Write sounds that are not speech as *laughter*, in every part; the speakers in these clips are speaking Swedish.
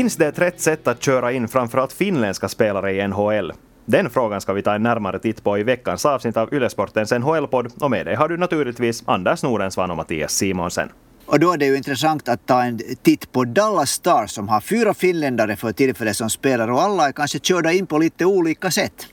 Finns det ett rätt sätt att köra in framförallt finländska spelare i NHL? Den frågan ska vi ta en närmare titt på i veckans avsnitt av Ylesportens NHL-podd och med dig har du naturligtvis Anders Norensvan och Mattias Simonsen. Och då är det ju intressant att ta en titt på Dallas Stars som har fyra finländare för tillfället som spelar och alla är kanske körda in på lite olika sätt.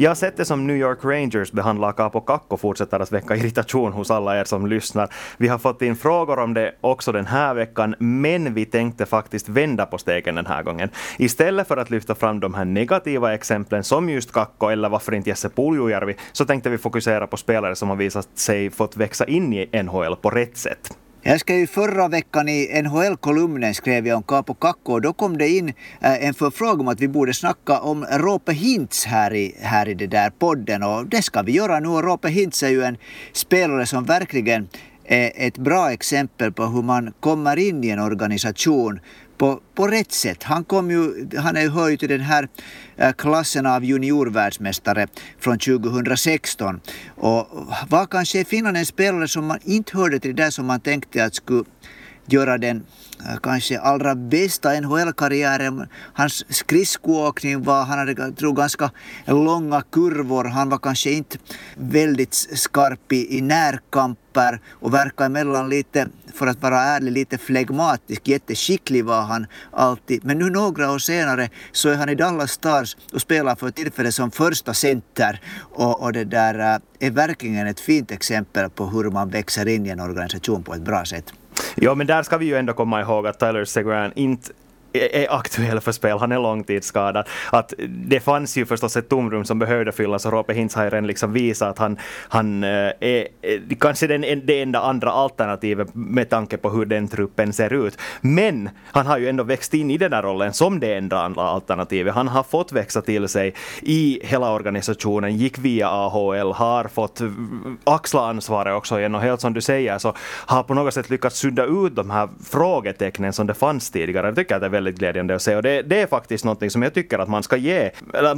Jag har sett det som New York Rangers behandlar Capo Kakko fortsätter att väcka irritation hos alla er som lyssnar. Vi har fått in frågor om det också den här veckan, men vi tänkte faktiskt vända på stegen den här gången. Istället för att lyfta fram de här negativa exemplen som just Kakko eller varför inte Jesse Puljujärvi, så tänkte vi fokusera på spelare som har visat sig fått växa in i NHL på rätt sätt. Jag skrev förra veckan i NHL-kolumnen skrev jag om Capo Kakko och då kom det in eh, en förfrågan om att vi borde snacka om Rope Hintz här i, här i det där podden och det ska vi göra nu. Och Rope Hintz är ju en spelare som verkligen är ett bra exempel på hur man kommer in i en organisation på, på rätt sätt. Han, kom ju, han är ju höjd till den här eh, klassen av juniorvärldsmästare från 2016 och var kanske Finland en spelare som man inte hörde till det där som man tänkte att skulle göra den äh, kanske allra bästa NHL-karriären. Hans skridskoåkning var, han hade tror, ganska långa kurvor, han var kanske inte väldigt skarp i, i närkamper och verkar emellan lite, för att vara ärlig, lite flegmatisk. Jätteskicklig var han alltid. Men nu några år senare så är han i Dallas Stars och spelar för tillfället som första center. Och, och det där äh, är verkligen ett fint exempel på hur man växer in i en organisation på ett bra sätt. Ja, men där ska vi ju ändå komma ihåg att Tyler Segran inte är aktuell för spel, han är långtidsskadad. Att det fanns ju förstås ett tomrum som behövde fyllas och Roope Hintz har ju redan liksom visat att han, han eh, är eh, kanske den, det enda andra alternativet med tanke på hur den truppen ser ut. Men han har ju ändå växt in i den där rollen som det enda andra alternativet. Han har fått växa till sig i hela organisationen, gick via AHL, har fått axla ansvaret också igen och helt som du säger så har på något sätt lyckats sudda ut de här frågetecknen som det fanns tidigare. Jag tycker att det är väldigt glädjande att se. Och det, det är faktiskt något som jag tycker att man ska ge, eller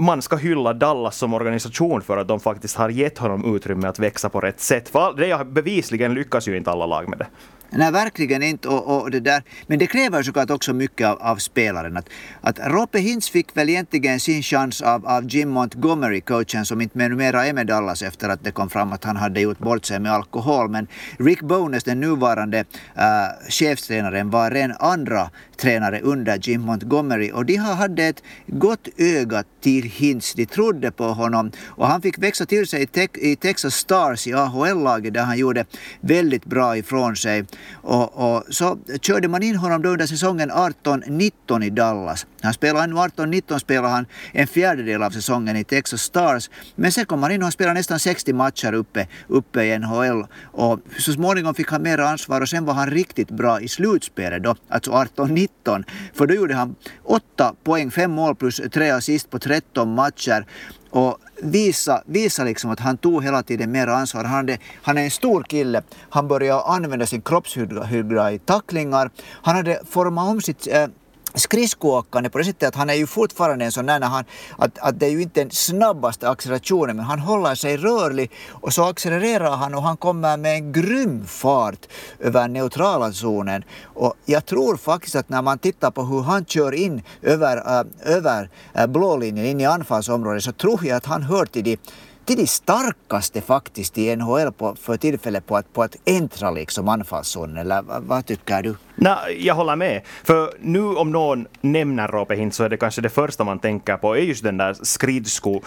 man ska hylla Dallas som organisation för att de faktiskt har gett honom utrymme att växa på rätt sätt. För det bevisligen lyckas ju inte alla lag med det. Nej, verkligen inte. Och, och, det där. Men det kräver såklart också mycket av, av spelaren. Att, att Roppe Hintz fick väl egentligen sin chans av, av Jim Montgomery, coachen som inte numera är med Dallas efter att det kom fram att han hade gjort bort sig med alkohol. Men Rick Bones, den nuvarande äh, chefstränaren, var en andra tränare under Jim Montgomery och de hade ett gott öga till Hintz. De trodde på honom och han fick växa till sig i, te i Texas Stars i AHL-laget där han gjorde väldigt bra ifrån sig. Och, och, så körde man in honom då under säsongen 18-19 i Dallas. Han spelade ännu 18-19 spelade han en fjärdedel av säsongen i Texas Stars. Men sen kom han in och han spelade nästan 60 matcher uppe, uppe i NHL. Och så småningom fick han mer ansvar och sen var han riktigt bra i slutspelet då, alltså 18-19. För då gjorde han 8 poäng, 5 mål plus 3 assist på 13 matcher. Och visa, visa liksom att han tog hela tiden mer ansvar. Han, hade, han är en stor kille. Han började använda sin kroppshydra i tacklingar. Han hade format om sitt äh, skridskoåkande på det sättet att han är ju fortfarande en sån där när han, att, att det är ju inte den snabbaste accelerationen men han håller sig rörlig och så accelererar han och han kommer med en grym fart över neutrala zonen. Och jag tror faktiskt att när man tittar på hur han kör in över, äh, över äh, blålinjen in i anfallsområdet så tror jag att han hör till de till de starkaste faktiskt i NHL på, för tillfället på att, på att äntra liksom anfallszonen, eller vad, vad tycker du? Nej, jag håller med. För nu om någon nämner Rope så är det kanske det första man tänker på är just den där skridsko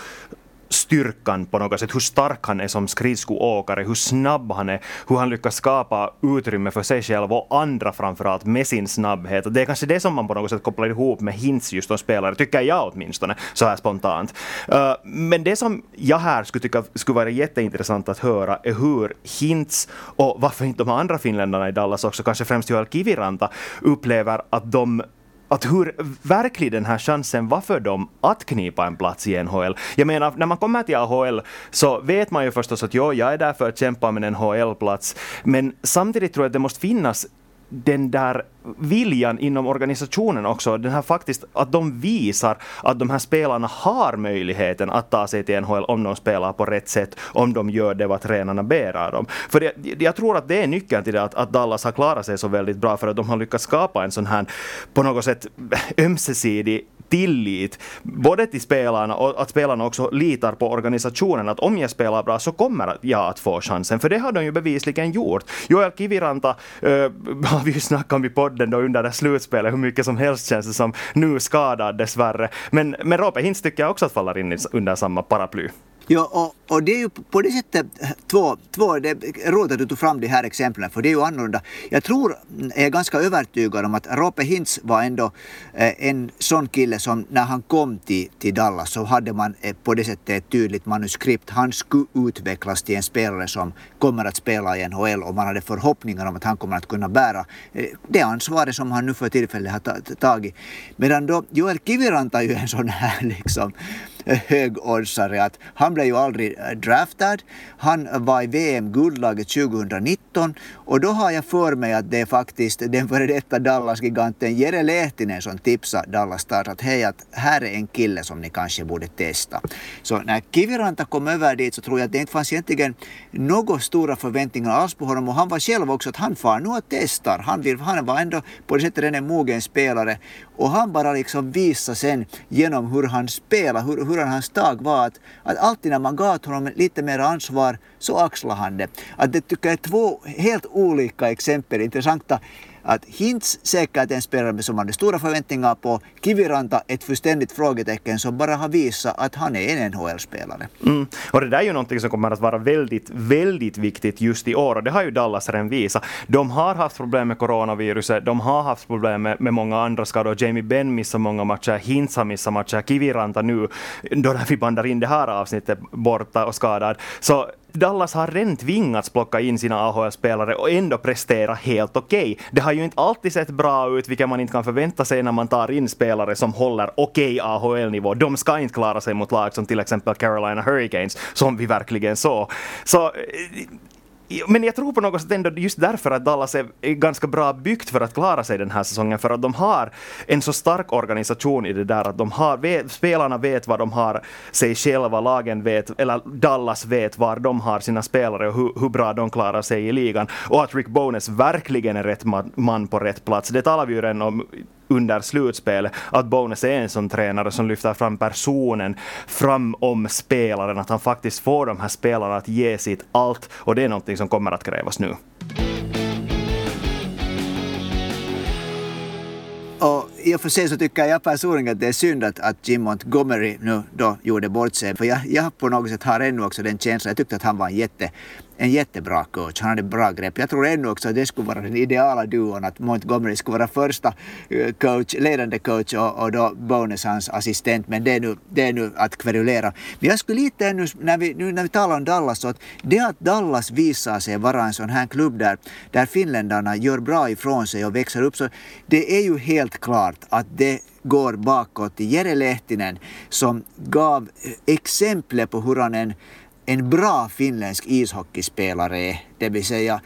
styrkan på något sätt, hur stark han är som skridskoåkare, hur snabb han är, hur han lyckas skapa utrymme för sig själv och andra framförallt med sin snabbhet. Det är kanske det som man på något sätt kopplar ihop med Hintz just som spelare, tycker jag åtminstone, så här spontant. Eh, men det som jag här skulle tycka skulle vara jätteintressant att höra är hur Hintz och varför inte de andra finländarna i Dallas också, kanske främst Joel Kiviranta, upplever att de att hur verklig den här chansen var för dem att knipa en plats i NHL. Jag menar, när man kommer till AHL så vet man ju förstås att jo, jag är där för att kämpa med en NHL-plats, men samtidigt tror jag att det måste finnas den där viljan inom organisationen också, den här faktiskt att de visar att de här spelarna har möjligheten att ta sig till NHL om de spelar på rätt sätt, om de gör det vad tränarna ber av dem. För det, jag tror att det är nyckeln till det att, att Dallas har klarat sig så väldigt bra för att de har lyckats skapa en sån här på något sätt ömsesidig tillit, både till spelarna och att spelarna också litar på organisationen, att om jag spelar bra så kommer jag att få chansen, för det har de ju bevisligen gjort. Joel Kiviranta äh, *laughs* har vi ju snackat om i podden då under det slutspelet hur mycket som helst känns det som, nu skadad dessvärre. Men, men Rope Hintz tycker jag också att faller in under samma paraply. Ja, och, och, det är ju på det sättet två, två det är roligt att du tog fram de här exemplen för det är ju annorlunda. Jag tror, jag är ganska övertygad om att Rope Hintz var ändå eh, en sån kille som när han kom till, till Dallas så hade man eh, på det sättet ett tydligt manuskript. Han skulle utvecklas till en spelare som kommer att spela i NHL och man hade förhoppningar om att han kommer att kunna bära eh, det ansvaret som han nu för tillfället har tagit. Medan då Joel Kiviranta är ju en sån här *laughs* liksom högoddsare att han blev ju aldrig eh, draftad. Han var i VM-guldlaget 2019 och då har jag för mig att det är faktiskt den före detta Dallas-giganten Jere Lehtinen som tipsade Dallas Stars att hej, att här är en kille som ni kanske borde testa. Så när Kiviranta kom över dit så tror jag att det inte fanns egentligen några stora förväntningar alls på honom och han var själv också att han far nu och testar. Han, vill, han var ändå på det sättet en mogen spelare och han bara liksom visade sen genom hur han spelade, hur, hur hans tag var att, att alltid när man gav honom lite mer ansvar så axlade han det. Att det tycker jag är två helt olika exempel, intressanta att Hintz säkert en spelare som man hade stora förväntningar på. Kiviranta ett fullständigt frågetecken som bara har visat att han är en NHL-spelare. Mm. Och det där är ju någonting som kommer att vara väldigt, väldigt viktigt just i år och det har ju Dallas redan visat. De har haft problem med coronaviruset, de har haft problem med, med många andra skador. Jamie Benn missar många matcher, Hintz har missat matcher, Kiviranta nu, då när vi bandar in det här avsnittet, borta och skadad. Så Dallas har redan tvingats plocka in sina AHL-spelare och ändå prestera helt okej. Okay. Det har ju inte alltid sett bra ut, vilket man inte kan förvänta sig när man tar in spelare som håller okej okay AHL-nivå. De ska inte klara sig mot lag som till exempel Carolina Hurricanes, som vi verkligen såg. Så eh, men jag tror på något sätt ändå just därför att Dallas är ganska bra byggt för att klara sig den här säsongen, för att de har en så stark organisation i det där att de har, vet, spelarna vet vad de har sig själva, lagen vet, eller Dallas vet var de har sina spelare och hur, hur bra de klarar sig i ligan. Och att Rick Bones verkligen är rätt man på rätt plats, det talar vi ju redan om under slutspelet, att Bones är en sån tränare som lyfter fram personen fram om spelaren, att han faktiskt får de här spelarna att ge sitt allt och det är någonting som kommer att krävas nu. Och i och för sig så tycker jag personligen att det är synd att, att Jim Montgomery nu då gjorde bort sig. För jag, jag på något sätt har ännu också den känslan, jag tyckte att han var en jätte en jättebra coach. Han hade bra grepp. Jag tror ännu också att det skulle vara den ideala duon, att Montgomery skulle vara första eh, coach, ledande coach och, och då Bonus hans assistent. Men det är, nu, det är nu att kverulera. Men jag skulle lite ännu, när vi, nu när vi talar om Dallas, så att det att Dallas visar sig vara en sån här klubb där, där finländarna gör bra ifrån sig och växer upp, så det är ju helt klart att det går bakåt till Jere Lehtinen som gav eh, exempel på hur han en en bra finländsk ishockeyspelare är. Det vill säga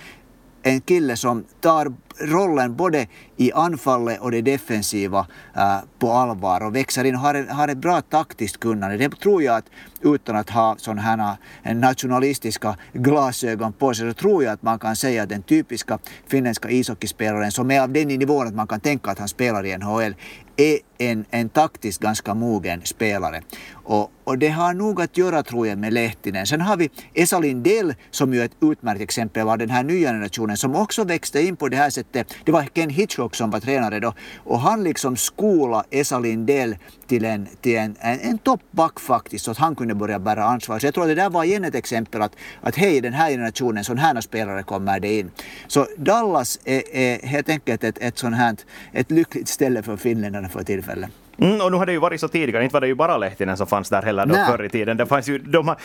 en kille som tar rollen både i anfallet och det defensiva äh, på allvar och växer in och har, har ett bra taktiskt kunnande. Det tror jag att utan att ha sådana här äh, nationalistiska glasögon på sig så tror jag att man kan säga att den typiska finländska ishockeyspelaren som är av den nivån att man kan tänka att han spelar i NHL är en, en taktiskt ganska mogen spelare. Och, och det har nog att göra tror jag med Lehtinen. Sen har vi Esa Lindell som ju är ett utmärkt exempel av den här nya generationen som också växte in på det här sättet. Det var Ken Hitchcock som var tränare då och han liksom skola Esa Lindell till en, till en, en, en toppback faktiskt så att han kunde börja bära ansvar. Så jag tror att det där var igen ett exempel att, att hej, den här generationen, sådana här spelare kommer det in. Så Dallas är, är helt enkelt ett, ett sånt här, ett lyckligt ställe för finländarna för tillfället. Mm, och nu har det ju varit så tidigare, inte var det ju bara Lehtinen som fanns där heller då förr i tiden. Det fanns ju, de har,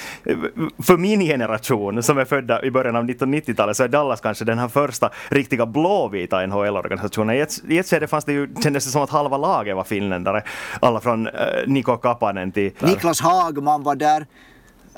för min generation som är födda i början av 1990-talet så är Dallas kanske den här första riktiga blåvita NHL-organisationen. I ett, skede fanns det ju, kändes det som att halva laget var finländare. Alla från äh, Niko Kapanen till... Niklas Hagman var där.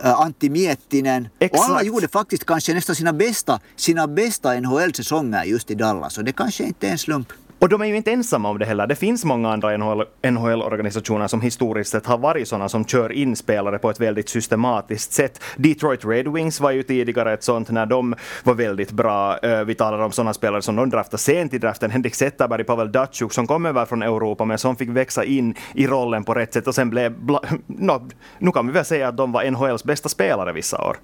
äh, Antti Miettinen. Exakt. Och alla gjorde faktiskt kanske nästan sina bästa, sina bästa NHL-säsonger just i Dallas. Och det kanske inte är en slump. Och de är ju inte ensamma om det heller. Det finns många andra NHL-organisationer som historiskt sett har varit sådana som kör in spelare på ett väldigt systematiskt sätt. Detroit Red Wings var ju tidigare ett sånt när de var väldigt bra. Eh, vi talar om sådana spelare som de draftade sent i draften. Henrik Zetterberg, Pavel Datsjuk som kom över från Europa men som fick växa in i rollen på rätt sätt och sen blev... *laughs* No, nu kan vi väl säga att de var NHLs bästa spelare vissa år.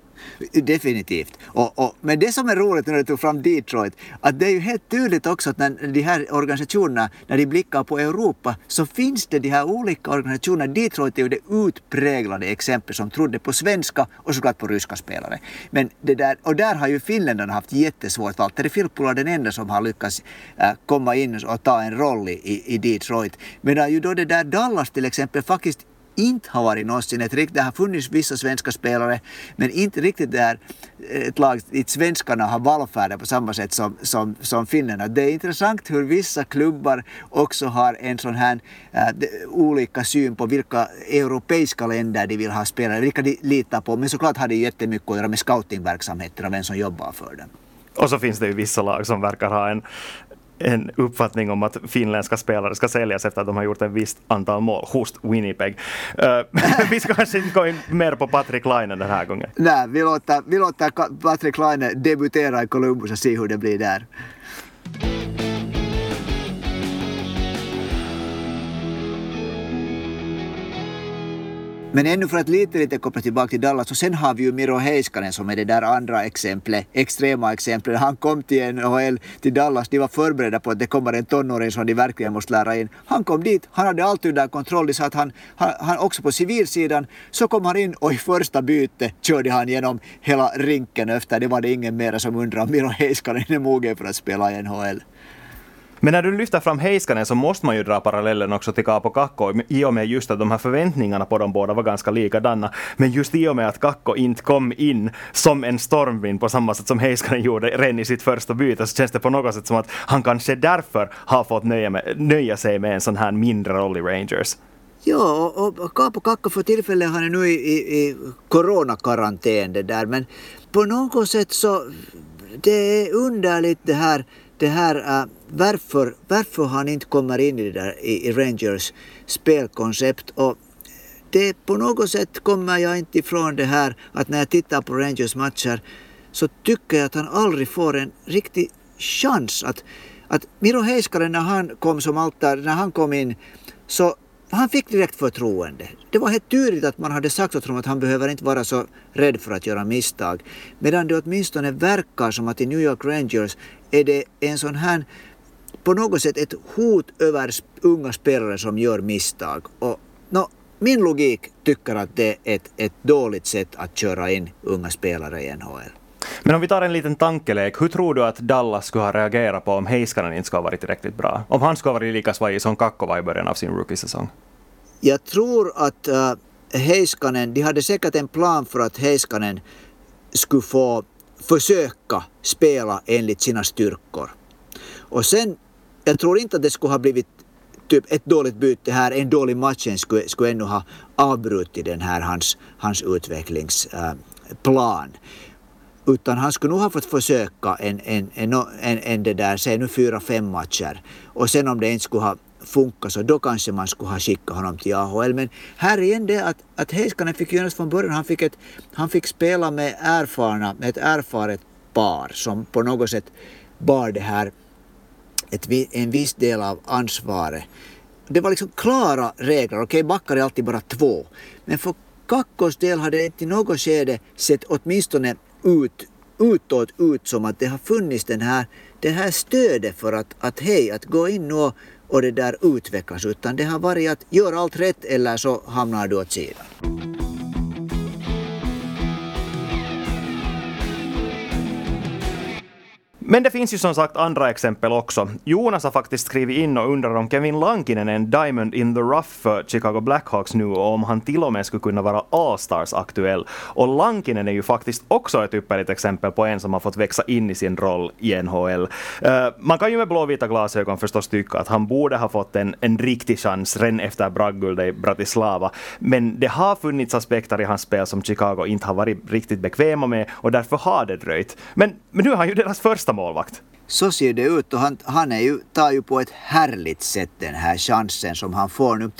Definitivt. Och, och, men det som är roligt när du tog fram Detroit, att det är ju helt tydligt också att när de här organisationerna, när de blickar på Europa, så finns det de här olika organisationerna. Detroit är ju det utpräglade exempel som trodde på svenska och såklart på ryska spelare. Men det där, och där har ju finländarna haft jättesvårt. Valtteri Filppula är den enda som har lyckats äh, komma in och ta en roll i, i Detroit. Medan ju då det där Dallas till exempel faktiskt inte har varit någonsin ett riktigt, det har funnits vissa svenska spelare, men inte riktigt där ett lag dit svenskarna har vallfärdat på samma sätt som, som, som finnarna. Det är intressant hur vissa klubbar också har en sån här äh, olika syn på vilka europeiska länder de vill ha spelare, vilka de litar på, men såklart har det jättemycket att göra med scoutingverksamheten och vem som jobbar för dem. Och så finns det ju vissa lag som verkar ha en, en uppfattning om att finländska spelare ska säljas efter att de har gjort ett visst antal mål. Just Winnipeg. Uh, *laughs* vi ska kanske inte gå in mer på Patrik Laine den här gången. Nej, vi låter, vi låter Patrik Laine debutera i Columbus och se hur det blir där. Men ännu för att lite, lite koppla tillbaka till Dallas, och sen har vi ju Miro Heiskanen som är det där andra exemplet, extrema exemplet. Han kom till NHL, till Dallas, de var förberedda på att det kommer en tonåring som de verkligen måste lära in. Han kom dit, han hade allt under kontroll, de sa att han, han, han också på civilsidan, så kom han in och i första bytet körde han genom hela rinken efter. Det var det ingen mer som undrade om Miro Heiskanen är mogen för att spela i NHL. Men när du lyfter fram Heiskanen så måste man ju dra parallellen också till Kapo Kakko i och med just att de här förväntningarna på de båda var ganska likadana. Men just i och med att Kakko inte kom in som en stormvind på samma sätt som Heiskanen gjorde redan i sitt första byte så känns det på något sätt som att han kanske därför har fått nöja, med, nöja sig med en sån här mindre roll i Rangers. Ja, och Kapo Kakko för tillfället han är nu i, i, i coronakarantän det där men på något sätt så det är underligt det här det här, äh, varför, varför han inte kommer in i det där i, i Rangers spelkoncept. Och det på något sätt kommer jag inte ifrån det här att när jag tittar på Rangers matcher så tycker jag att han aldrig får en riktig chans. Att, att Miro Heiskanen när han kom som altare, när han kom in så han fick direkt förtroende. Det var helt tydligt att man hade sagt åt honom att han behöver inte vara så rädd för att göra misstag. Medan det åtminstone verkar som att i New York Rangers är det en sån här på något sätt ett hot över unga spelare som gör misstag. Och, no, min logik tycker att det är ett, ett dåligt sätt att köra in unga spelare i NHL. Men om vi tar en liten tankelek, hur tror du att Dallas skulle ha reagerat på om Heiskanen inte skulle ha varit tillräckligt bra? Om han skulle ha varit lika svajig som Kakko var i början av sin rookiesäsong? Jag tror att uh, Heiskanen, de hade säkert en plan för att Heiskanen skulle få försöka spela enligt sina styrkor. Och sen, jag tror inte att det skulle ha blivit typ ett dåligt byte här, en dålig match skulle, skulle ännu ha avbrutit den här hans, hans utvecklingsplan. Uh, utan han skulle nog ha fått försöka en, en, en, en, en det där, säg nu fyra, fem matcher. Och sen om det inte skulle ha funkat så då kanske man skulle ha skickat honom till AHL. Men här igen det att, att Heiskanen fick göras från början. Han fick, ett, han fick spela med erfarna, med ett erfaret par som på något sätt bar det här ett, en viss del av ansvaret. Det var liksom klara regler. Okej, okay, backar är alltid bara två. Men för Kakkos del hade det inte i något skede sett åtminstone ut, utåt ut som att det har funnits den här, det här stödet för att, att hej, att gå in och, och det där utvecklas utan det har varit att gör allt rätt eller så hamnar du åt sidan. Men det finns ju som sagt andra exempel också. Jonas har faktiskt skrivit in och undrar om Kevin Lankinen är en diamond in the rough för Chicago Blackhawks nu och om han till och med skulle kunna vara All-Stars aktuell. Och Lankinen är ju faktiskt också ett ypperligt exempel på en som har fått växa in i sin roll i NHL. Uh, eh, man kan ju med blåvita glasögon förstås tycka att han borde ha fått en, en riktig chans redan efter bragdguldet i Bratislava. Men det har funnits aspekter i hans spel som Chicago inte har varit riktigt bekväma med och därför har det dröjt. Men, men nu har han ju deras första målvakt. Så ser det ut och han, han är ju, tar ju på ett härligt sätt den här chansen som han får nu.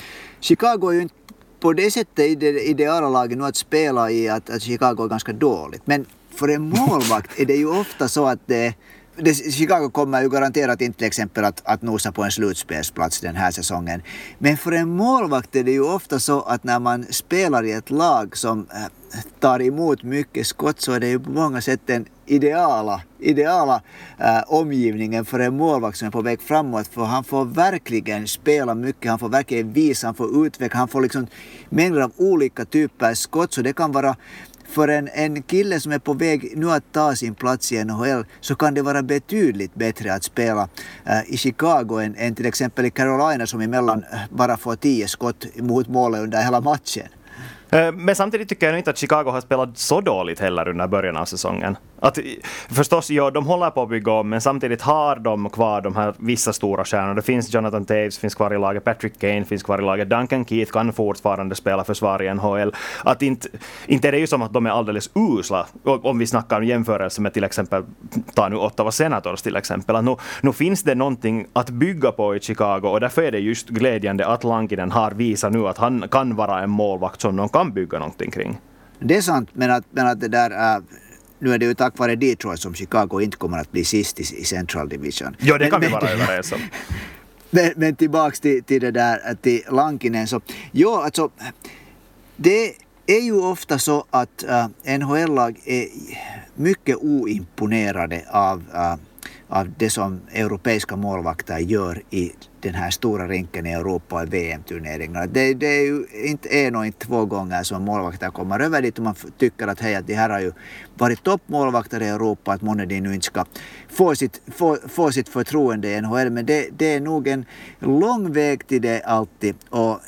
Chicago är ju inte på det sättet i det ideala laget nu att spela i att, att Chicago är ganska dåligt. Men för en målvakt är det ju ofta så att det det, Chicago kommer ju garanterat inte till exempel att, att nosa på en slutspelsplats den här säsongen. Men för en målvakt är det ju ofta så att när man spelar i ett lag som äh, tar emot mycket skott så är det ju på många sätt den ideala, ideala äh, omgivningen för en målvakt som är på väg framåt. För han får verkligen spela mycket, han får verkligen visa, han får utveckla, han får liksom mängder av olika typer av skott. Så det kan vara för en, en kille som är på väg nu att ta sin plats i NHL så kan det vara betydligt bättre att spela äh, i Chicago än, än till exempel i Carolina som emellan eh, bara får tio skott mot målet under hela matchen. Eh, men samtidigt tycker jag inte att Chicago har spelat så dåligt heller under början av säsongen. Att, eh, förstås, ja, de håller på att bygga om, men samtidigt har de kvar de här vissa stora stjärnorna. Det finns Jonathan Taves, finns kvar i laget, Patrick Kane finns kvar i laget, Duncan Keith kan fortfarande spela försvar i NHL. Att inte, inte är det ju som att de är alldeles usla, om vi snackar om jämförelse med till exempel, ta nu Ottawa Senators till exempel. Att nu, nu finns det någonting att bygga på i Chicago och därför är det just glädjande att Lankinen har visat nu att han kan vara en målvakt som de kan bygga någonting kring. Det är sant, men att, men att det där äh, nu är det ju tack vare Detroit som Chicago inte kommer att bli sist i, i Central Division. Ja, det kan men, vi vara överens om. *laughs* Men, men tillbaks till, till det där till Lankinen så, jo alltså det är ju ofta så att äh, NHL-lag är mycket oimponerade av uh, av det som europeiska målvakter gör i den här stora rinken i Europa i VM-turneringarna. Det, det, är ju inte en och inte två gånger som målvakter kommer över dit och man tycker att hej, att de här har ju varit toppmålvakter i Europa, att månne de nu inte ska få sitt, få, få sitt förtroende i NHL. Men det, det är nog en lång väg till det alltid och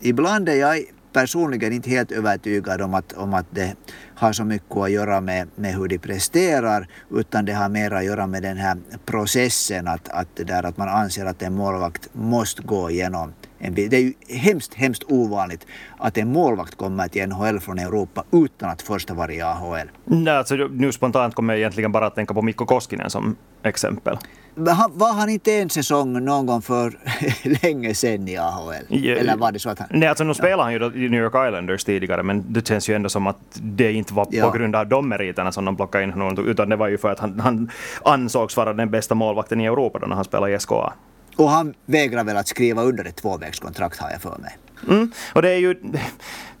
ibland är jag personligen inte helt övertygad om att, om att det har så mycket att göra med, med hur de presterar utan det har mer att göra med den här processen att, att, det där, att man anser att en målvakt måste gå igenom en Det är ju hemskt, hemskt ovanligt att en målvakt kommer till NHL från Europa utan att först ha varit i AHL. Nej, alltså, nu spontant kommer jag egentligen bara att tänka på Mikko Koskinen som exempel. Var han inte en säsong någon gång för *laughs* länge sedan i AHL? Ja, Eller var det så att han... Nej, alltså nu ja. spelade han ju i New York Islanders tidigare, men det känns ju ändå som att det inte var ja. på grund av de meriterna som de plockade in honom, utan det var ju för att han, han ansågs vara den bästa målvakten i Europa då när han spelade i SKA. Och han vägrar väl att skriva under ett tvåvägskontrakt har jag för mig. Mm. Och det är ju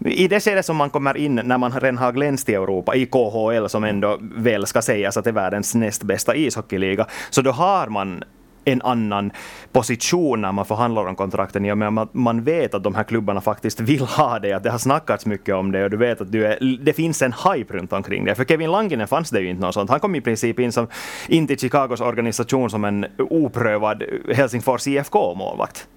i det skedet som man kommer in när man redan har glänst i Europa, i KHL som ändå väl ska sägas att är världens näst bästa ishockeyliga, så då har man en annan position när man förhandlar om kontrakten i och man vet att de här klubbarna faktiskt vill ha det, att det har snackats mycket om det och du vet att du är, det finns en hype runt omkring det. För Kevin Langinen fanns det ju inte något sånt. Han kom i princip in, som, in till Chicagos organisation som en oprövad Helsingfors IFK-målvakt.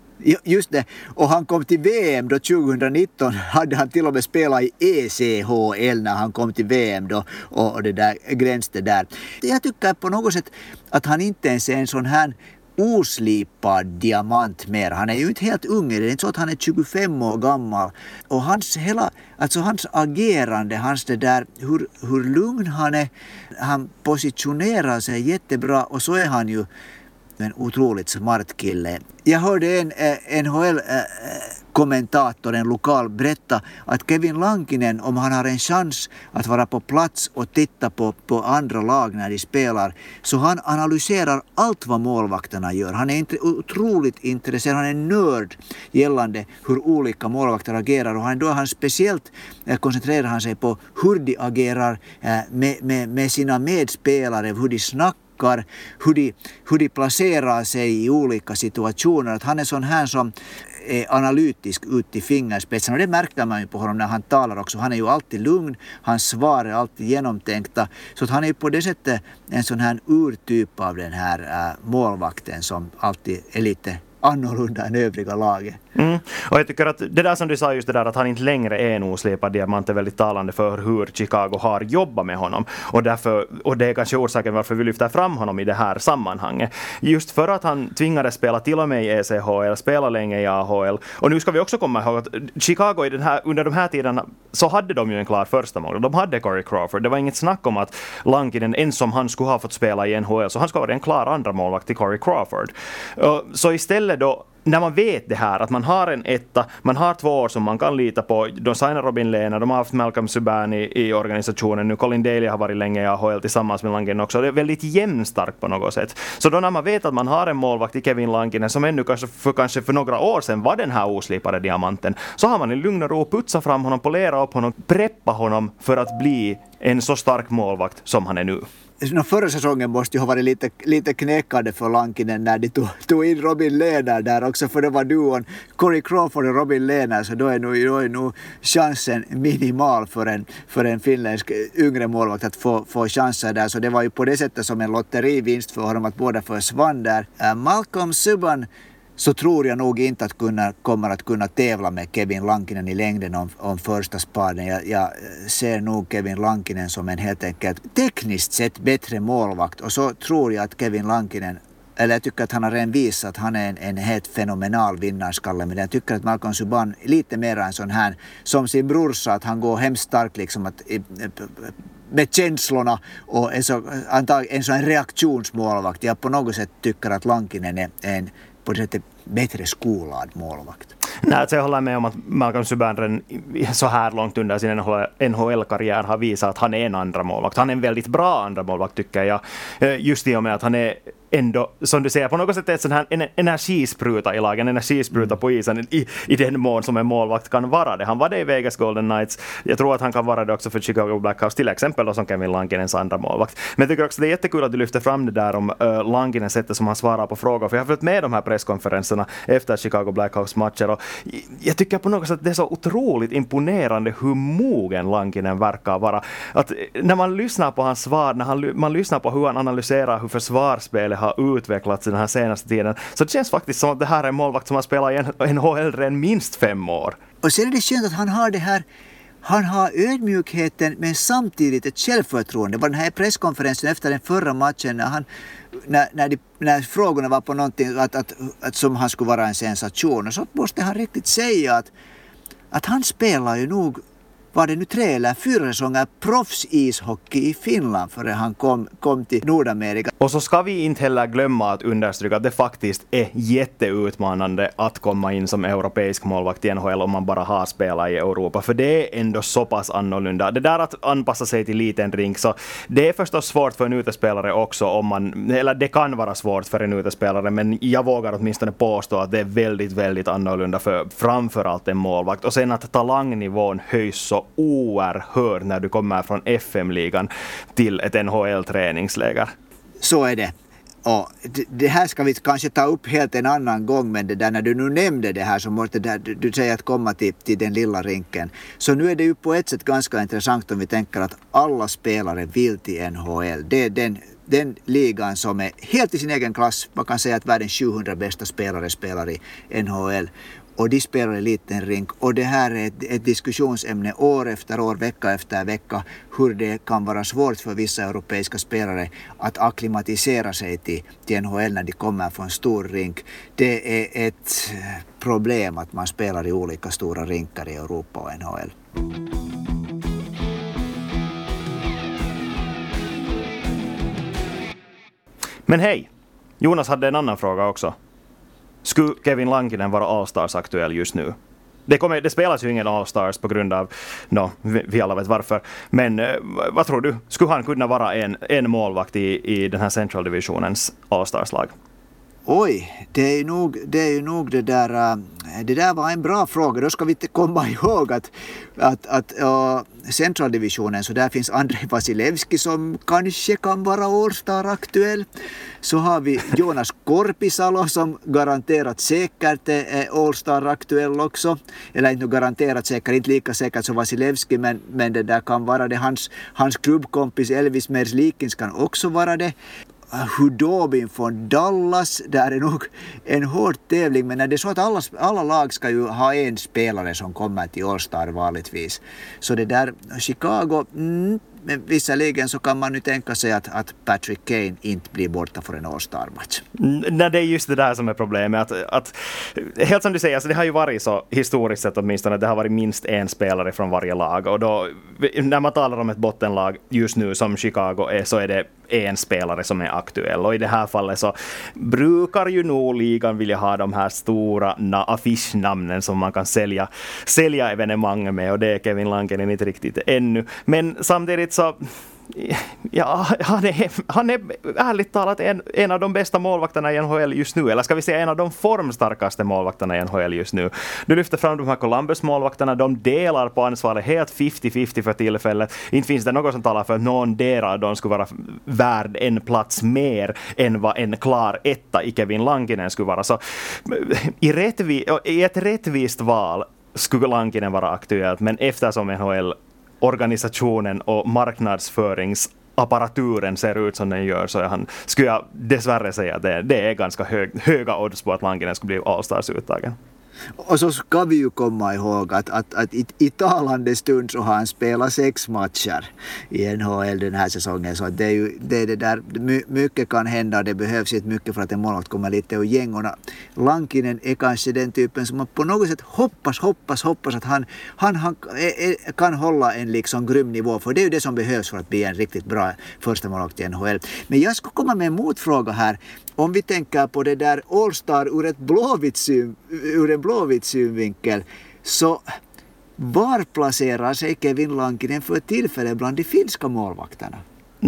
Just det. Och han kom till VM då 2019 *laughs* hade han till och med spelat i ECHL när han kom till VM då och det där gränste där. Jag tycker på något sätt att han inte ens är en sån här oslipad diamant mer. Han är ju inte helt ung, det är inte så att han är 25 år gammal. Och hans hela, alltså hans agerande, hans det där, hur, hur lugn han är, han positionerar sig jättebra och så är han ju men otroligt smart kille. Jag hörde en eh, NHL-kommentator, eh, eh en lokal, berätta att Kevin Lankinen, om han har en chans att vara på plats och titta på, på andra lag när de spelar, så han analyserar allt vad målvakterna gör. Han är inte otroligt intresserad, han är nörd gällande hur olika målvakter agerar och han, då han speciellt eh, koncentrerar han sig på hur de agerar eh, med, med, med sina medspelare, hur de snackar tankar, hur de, hur de placerar sig i olika situationer. Att han är sån här som är analytisk ut till fingerspetsen och det märker man ju på honom när han talar också. Han är ju alltid lugn, hans svar är alltid genomtänkta. Så att han är ju på det sättet en sån här urtyp av den här äh, målvakten som alltid är lite annorlunda än övriga laget. Mm. Och jag tycker att det där som du sa just det där att han inte längre är en oslipad diamant är väldigt talande för hur Chicago har jobbat med honom. Och, därför, och det är kanske orsaken varför vi lyfter fram honom i det här sammanhanget. Just för att han tvingades spela till och med i ECHL, spela länge i AHL. Och nu ska vi också komma ihåg att Chicago i den här, under de här tiderna så hade de ju en klar första mål. De hade Corey Crawford. Det var inget snack om att Lankinen, ens om han skulle ha fått spela i NHL, så han skulle vara en klar andra målvakt till Corey Crawford. Så istället då när man vet det här, att man har en etta, man har två år som man kan lita på. De signar Robin Lehner, de har haft Malcolm Subban i, i organisationen nu. Colin Daly har varit länge i AHL tillsammans med Langen också. Det är väldigt jämnstarkt på något sätt. Så då när man vet att man har en målvakt i Kevin Lankinen som ännu kanske för, kanske för några år sedan var den här oslipade diamanten, så har man i lugn och ro putsat fram honom, polera upp honom, preppa honom för att bli en så stark målvakt som han är nu förra säsongen måste ju ha varit lite, lite knäckande för Lankinen när de tog, tog in Robin Lehner där också, för det var duon Corey Crawford och Robin Lehner, så då är nog, då är nog chansen minimal för en, för en finländsk yngre målvakt att få, få chanser där. Så det var ju på det sättet som en lotterivinst för honom att båda försvann där. Äh, Malcolm Subban så tror jag nog inte att kunna, kommer att kunna tävla med Kevin Lankinen i längden om, om första spaden. Jag, jag, ser nog Kevin Lankinen som en helt enkelt tekniskt sett bättre målvakt och så tror jag att Kevin Lankinen eller jag tycker att han har redan visat att han är en, en helt fenomenal vinnarskalle. Men jag tycker att Malcolm Subban lite mer en sån här, som sin brorsa, att han går hemskt starkt liksom att, med känslorna och en, så, en sån reaktionsmålvakt. Jag på något sätt tycker att Lankinen är en på det sättet bättre skolad målvakt. Nej, alltså jag håller med om att Malcolm Subban så här långt under sin NHL-karriär har visat att han är en andra målvakt. Han är en väldigt bra andra målvakt tycker jag. Just i och med att han är ändå, som du säger, på något sätt en sån här energispruta i lagen, en energispruta på isen i, i den mån som en målvakt kan vara det. Han var det i Vegas Golden Knights. Jag tror att han kan vara det också för Chicago Blackhawks, till exempel då, som Kevin Lankinens andra målvakt. Men jag tycker också det är jättekul att du lyfter fram det där om eh, uh, Lankinens sättet som han svarar på frågor, för jag har följt med de här presskonferenserna efter Chicago Blackhawks matcher och jag tycker på något sätt att det är så otroligt imponerande hur mogen Lankinen verkar vara. Att eh, när man lyssnar på hans svar, när han, man lyssnar på hur han analyserar hur försvarsspelet har utvecklats den här senaste tiden. Så det känns faktiskt som att det här är en målvakt som har spelat i NHL redan minst fem år. Och sen är det skönt att han har det här han har ödmjukheten men samtidigt ett självförtroende. Det var den här presskonferensen efter den förra matchen när, han, när, när, de, när frågorna var på någonting att, att, att, som han skulle vara en sensation. Och så måste han riktigt säga att, att han spelar ju nog var det nu tre eller fyra säsonger proffsishockey i Finland före han kom, kom till Nordamerika. Och så ska vi inte heller glömma att understryka att det faktiskt är jätteutmanande att komma in som europeisk målvakt i NHL om man bara har spelat i Europa, för det är ändå så pass annorlunda. Det där att anpassa sig till liten rink, så det är förstås svårt för en utespelare också om man, eller det kan vara svårt för en utespelare, men jag vågar åtminstone påstå att det är väldigt, väldigt annorlunda för framförallt en målvakt. Och sen att talangnivån höjs så oerhörd när du kommer från FM-ligan till ett NHL-träningsläger. Så är det. Och det här ska vi kanske ta upp helt en annan gång, men det där, när du nu nämnde det här så måste det där, du säger att komma till, till den lilla rinken. Så nu är det ju på ett sätt ganska intressant om vi tänker att alla spelare vill till NHL. Det är den, den ligan som är helt i sin egen klass. Man kan säga att världens 700 bästa spelare spelar i NHL och de spelar i liten rink. Och det här är ett, ett, diskussionsämne år efter år, vecka efter vecka, hur det kan vara svårt för vissa europeiska spelare att akklimatisera sig till, till NHL när de kommer från stor rink. Det är ett problem att man spelar i olika stora rinkar i Europa och NHL. Men hej! Jonas hade en annan fråga också. Skulle Kevin Lankinen vara Allstars-aktuell just nu? Det, kommer, det spelas ju ingen Allstars på grund av, no, vi, alla vet varför. Men eh, vad tror du? Skulle han kunna vara en, en målvakt i, i den här Central Divisionens Allstars-lag? Oj, det är ju nog det, är ju nog det där. Äh, det där var en bra fråga. Då ska vi komma *laughs* ihåg att, att, att uh, centraldivisionen så där finns Andrei Vasilevski som kanske kan vara Årstar aktuell. Så har vi Jonas Korpisalo som garanterat säkert är Allstar aktuell också. Eller inte garanterat säkert, inte lika säkert som Vasilevski men, men det där kan vara det. Hans, hans klubbkompis Elvis Merzlikins kan också vara det. Hudobin från Dallas. Där är nog en hård tävling men det är så att alla, alla lag ska ju ha en spelare som kommer till All-Star vanligtvis. Så det där Chicago, mm, men visserligen så kan man nu tänka sig att, att Patrick Kane inte blir borta för en All-Star-match. Mm, nej, det är just det där som är problemet. Att, att, helt som du säger, alltså det har ju varit så historiskt sett åtminstone, att det har varit minst en spelare från varje lag. Och då, när man talar om ett bottenlag just nu som Chicago är, så är det en spelare som är aktuell. Och i det här fallet så brukar ju nog ligan vilja ha de här stora affischnamnen som man kan sälja, sälja evenemang med och det är Kevin Lankinen inte riktigt ännu. Men samtidigt så Ja, han är, han är ärligt talat en, en av de bästa målvakterna i NHL just nu, eller ska vi säga en av de formstarkaste målvakterna i NHL just nu. Du lyfter fram de här Columbus-målvakterna, de delar på ansvaret helt 50-50 för tillfället. Inte finns det något som talar för att någon av dem skulle vara värd en plats mer än vad en klar etta i Kevin Lankinen skulle vara. Så i, rättvi, i ett rättvist val skulle Lankinen vara aktuellt, men eftersom NHL organisationen och marknadsföringsapparaturen ser ut som den gör så han, skulle jag dessvärre säga att det, det är ganska hög, höga odds på att Lankinen skulle bli allstars uttagen. Och så ska vi ju komma ihåg att, att, att i, i talande stund så har han spelat sex matcher i NHL den här säsongen. Så det är ju det, är det där, mycket kan hända och det behövs inte mycket för att en målvakt kommer lite ur gängorna. Lankinen är kanske den typen som man på något sätt hoppas, hoppas, hoppas att han, han, han kan hålla en liksom grym nivå. För det är ju det som behövs för att bli en riktigt bra första målvakt i NHL. Men jag ska komma med en motfråga här om vi tänker på det där Allstar ur, ett ur en Blåvitts synvinkel så var placerar sig Kevin Lankinen för tillfället bland de finska målvakterna?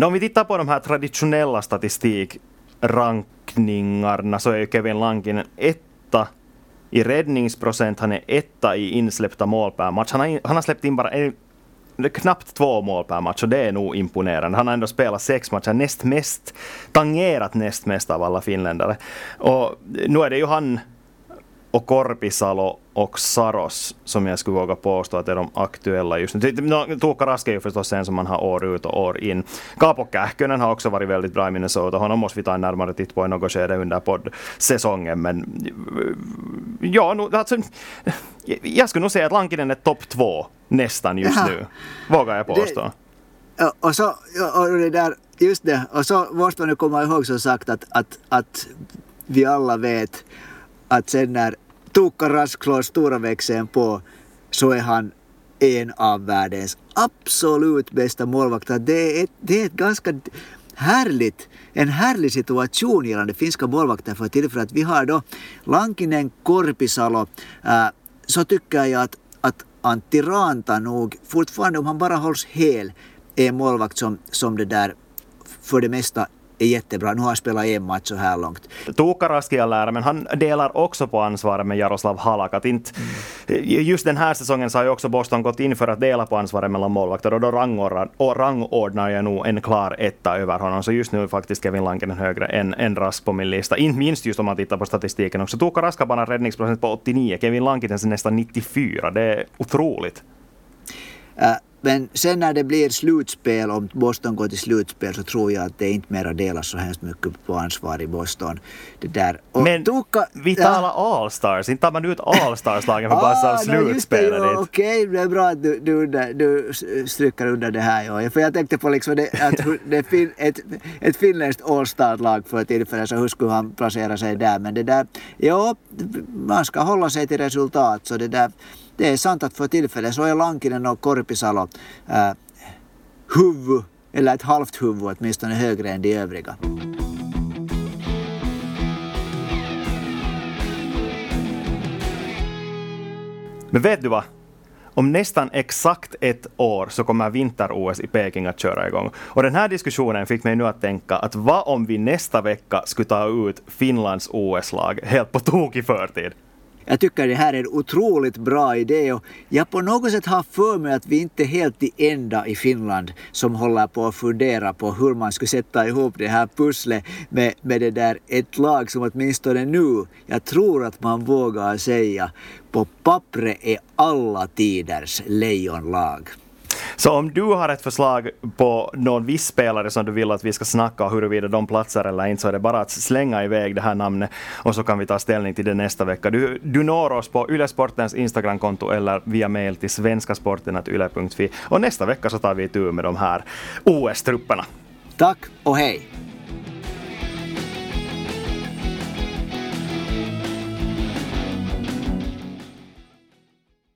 Om vi tittar på de här traditionella statistikrankningarna så är Kevin Lankinen etta i räddningsprocent, han är etta i insläppta mål per match. Han har, han har släppt in bara en knappt två mål per match och det är nog imponerande. Han har ändå spelat sex matcher, näst mest, tangerat näst mest av alla finländare. Och nu är det ju han och Korpisalo och Saros som jag skulle våga påstå att är de aktuella just nu. No, Tuukka Rask är ju förstås en som man har år ut och år in. Kaapo Kähkönen har också varit väldigt bra i Minnesota. Honom måste vi ta en närmare titt på i något skede under poddsäsongen. Men ja, no, alltså, *laughs* jag skulle nog säga att Lankinen är topp två nästan just Jaha. nu. Vågar jag påstå. Det, och så, och det där, just det, och så måste man nu komma ihåg som sagt att, att, att vi alla vet att sen när Tuukka Rask slår stora växeln på så är han en av världens absolut bästa målvakter. Det är ett, det är ett ganska härligt, en härlig situation gällande finska målvakter för tillfället. Vi har då Lankinen, Korpisalo, äh, så tycker jag att, att Antti Ranta nog fortfarande, om han bara hålls hel, är en målvakt som, som det där för det mesta är jättebra. Nu har han spelat en match så här långt. Tuukka Raskialäärä, men han delar också på ansvaret med Jaroslav Halak. Att inte. Just den här säsongen så har ju också Boston gått in för att dela på ansvaret mellan målvakter och då rangordnar, och rangordnar jag nog en klar etta över honom. Så just nu är faktiskt Kevin Lankinen högre än, än Rask på min lista. Inte minst just om man tittar på statistiken också. Tuukka Rask har bara räddningsprocent på 89, Kevin Lankinen nästan 94. Det är otroligt. Äh, men sen när det blir slutspel, om Boston går till slutspel, så tror jag att det inte mera delas så hemskt mycket på ansvar i Boston. Det där. Och Men Tuka, vi talar ja. All-stars, inte tar man ut All-stars-lagen för ah, bara slutspelet no, Okej, okay, det är bra att du, du, du stryker under det här. Ja. För jag tänkte på liksom det, att det fin, ett, ett finländskt All-star-lag för tillfället, så hur skulle han placera sig där? Men det där, ja, man ska hålla sig till resultat. Så det där, det är sant att för tillfället så är Lankinen och Korpisalo äh, huvud, eller ett halvt huvud åtminstone högre än de övriga. Men vet du vad? om nästan exakt ett år så kommer vinter-OS i Peking att köra igång. Och den här diskussionen fick mig nu att tänka att vad om vi nästa vecka skulle ta ut Finlands OS-lag helt på tok i förtid? Jag tycker det här är en otroligt bra idé och jag på något sätt har för mig att vi inte är helt de enda i Finland som håller på att fundera på hur man skulle sätta ihop det här pusslet med, med det där ett lag som åtminstone nu, jag tror att man vågar säga, på pappret är alla tiders lejonlag. Så om du har ett förslag på någon viss spelare som du vill att vi ska snacka huruvida de platsar eller inte så är det bara att slänga iväg det här namnet och så kan vi ta ställning till det nästa vecka. Du, du når oss på Ylesportens Instagramkonto eller via mail till svenskasporten.yle.fi och nästa vecka så tar vi tur med de här OS-trupperna. Tack och hej!